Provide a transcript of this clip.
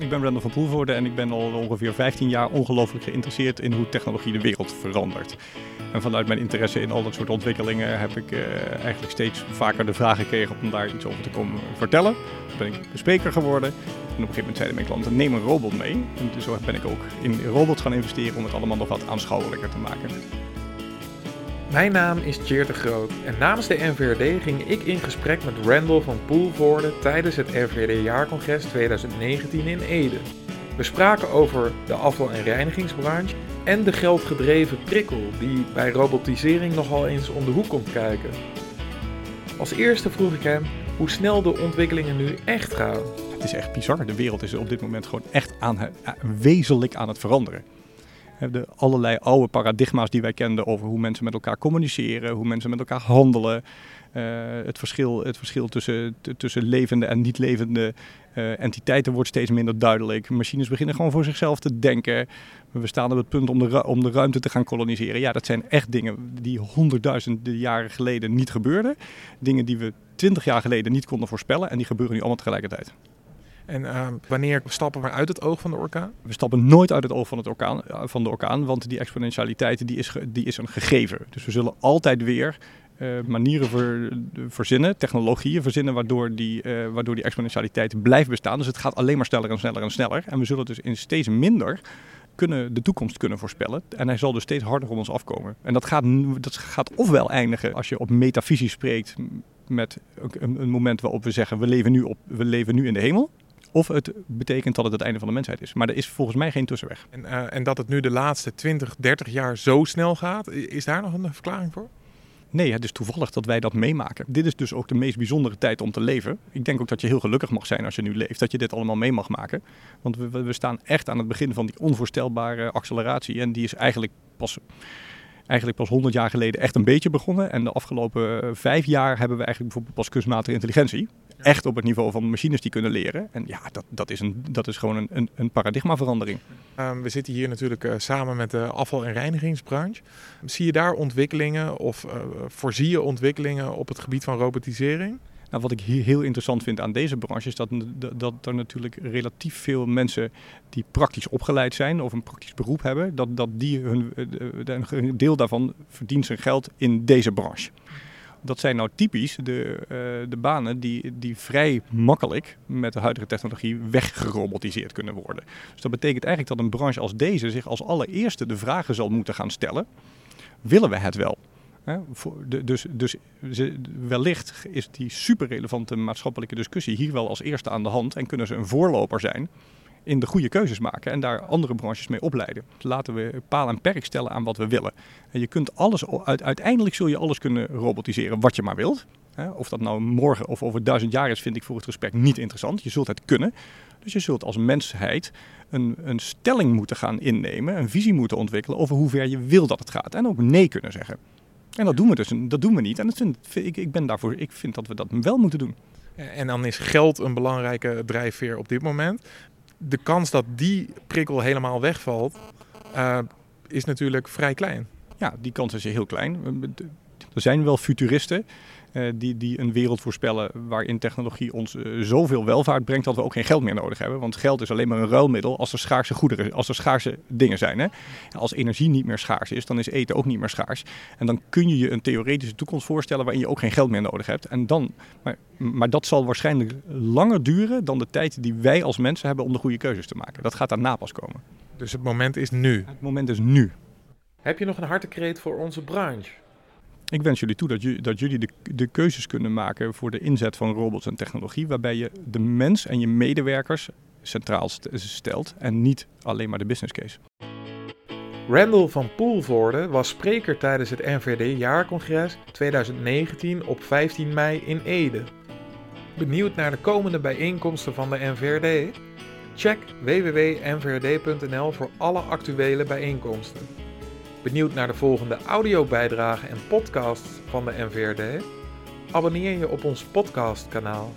Ik ben Randall van Poelvoorde en ik ben al ongeveer 15 jaar ongelooflijk geïnteresseerd in hoe technologie de wereld verandert. En vanuit mijn interesse in al dat soort ontwikkelingen heb ik uh, eigenlijk steeds vaker de vraag gekregen om daar iets over te komen vertellen. Toen ben ik spreker geworden. En op een gegeven moment zeiden mijn klanten, neem een robot mee. En zo ben ik ook in robots gaan investeren om het allemaal nog wat aanschouwelijker te maken. Mijn naam is Tjeerd de Groot en namens de NVRD ging ik in gesprek met Randall van Poelvoorde tijdens het NVRD-jaarcongres 2019 in Ede. We spraken over de afval- en reinigingsbranche en de geldgedreven prikkel die bij robotisering nogal eens om de hoek komt kijken. Als eerste vroeg ik hem hoe snel de ontwikkelingen nu echt gaan. Het is echt bizar. De wereld is op dit moment gewoon echt aan, wezenlijk aan het veranderen. De allerlei oude paradigma's die wij kenden over hoe mensen met elkaar communiceren, hoe mensen met elkaar handelen. Uh, het, verschil, het verschil tussen, tussen levende en niet levende uh, entiteiten wordt steeds minder duidelijk. Machines beginnen gewoon voor zichzelf te denken. We staan op het punt om de, om de ruimte te gaan koloniseren. Ja, dat zijn echt dingen die honderdduizenden jaren geleden niet gebeurden. Dingen die we twintig jaar geleden niet konden voorspellen en die gebeuren nu allemaal tegelijkertijd. En uh, wanneer stappen we uit het oog van de orkaan? We stappen nooit uit het oog van, het orkaan, van de orkaan, want die exponentialiteit die is, die is een gegeven. Dus we zullen altijd weer uh, manieren ver, verzinnen, technologieën verzinnen, waardoor die, uh, waardoor die exponentialiteit blijft bestaan. Dus het gaat alleen maar sneller en sneller en sneller. En we zullen dus in steeds minder kunnen de toekomst kunnen voorspellen. En hij zal dus steeds harder op ons afkomen. En dat gaat, dat gaat ofwel eindigen als je op metafysisch spreekt met een, een moment waarop we zeggen we leven, nu op, we leven nu in de hemel. Of het betekent dat het het einde van de mensheid is. Maar er is volgens mij geen tussenweg. En, uh, en dat het nu de laatste 20, 30 jaar zo snel gaat, is daar nog een verklaring voor? Nee, het is toevallig dat wij dat meemaken. Dit is dus ook de meest bijzondere tijd om te leven. Ik denk ook dat je heel gelukkig mag zijn als je nu leeft, dat je dit allemaal mee mag maken. Want we, we staan echt aan het begin van die onvoorstelbare acceleratie. En die is eigenlijk pas eigenlijk pas 100 jaar geleden echt een beetje begonnen. En de afgelopen eh, vijf jaar hebben we eigenlijk bijvoorbeeld pas kunstmatige intelligentie. Echt op het niveau van machines die kunnen leren. En ja, dat, dat, is, een, dat is gewoon een, een, paradigmaverandering. Um, we zitten hier natuurlijk uh, samen met de afval- en reinigingsbranche. Zie je daar ontwikkelingen of uh, voorzie je ontwikkelingen op het gebied van robotisering? Nou, wat ik hier heel interessant vind aan deze branche is dat, dat er natuurlijk relatief veel mensen die praktisch opgeleid zijn of een praktisch beroep hebben, dat, dat die hun, een deel daarvan verdient zijn geld in deze branche. Dat zijn nou typisch de, uh, de banen die, die vrij makkelijk met de huidige technologie weggerobotiseerd kunnen worden. Dus dat betekent eigenlijk dat een branche als deze zich als allereerste de vragen zal moeten gaan stellen: willen we het wel? dus, dus wellicht is die super relevante maatschappelijke discussie hier wel als eerste aan de hand en kunnen ze een voorloper zijn in de goede keuzes maken en daar andere branches mee opleiden. Laten we paal en perk stellen aan wat we willen. En je kunt alles, uiteindelijk zul je alles kunnen robotiseren wat je maar wilt. Of dat nou morgen of over duizend jaar is, vind ik voor het gesprek niet interessant. Je zult het kunnen. Dus je zult als mensheid een, een stelling moeten gaan innemen, een visie moeten ontwikkelen over hoe ver je wil dat het gaat. En ook nee kunnen zeggen. En dat doen we dus dat doen we niet. En dat vind, ik, ik ben daarvoor, ik vind dat we dat wel moeten doen. En dan is geld een belangrijke drijfveer op dit moment. De kans dat die prikkel helemaal wegvalt, uh, is natuurlijk vrij klein. Ja, die kans is heel klein. Er zijn wel futuristen uh, die, die een wereld voorspellen waarin technologie ons uh, zoveel welvaart brengt dat we ook geen geld meer nodig hebben. Want geld is alleen maar een ruilmiddel als er schaarse goederen, als er schaarse dingen zijn. Hè? Als energie niet meer schaars is, dan is eten ook niet meer schaars. En dan kun je je een theoretische toekomst voorstellen waarin je ook geen geld meer nodig hebt. En dan, maar, maar dat zal waarschijnlijk langer duren dan de tijd die wij als mensen hebben om de goede keuzes te maken. Dat gaat daarna pas komen. Dus het moment is nu? Het moment is nu. Heb je nog een hartekreet voor onze branche? Ik wens jullie toe dat, jullie, dat jullie de, de keuzes kunnen maken voor de inzet van robots en technologie, waarbij je de mens en je medewerkers centraal stelt en niet alleen maar de business case. Randall van Poelvoorde was spreker tijdens het NVD-jaarcongres 2019 op 15 mei in Ede. Benieuwd naar de komende bijeenkomsten van de NVRD? Check www.nvrd.nl voor alle actuele bijeenkomsten. Benieuwd naar de volgende audiobijdragen en podcasts van de NVRD? Abonneer je op ons podcastkanaal.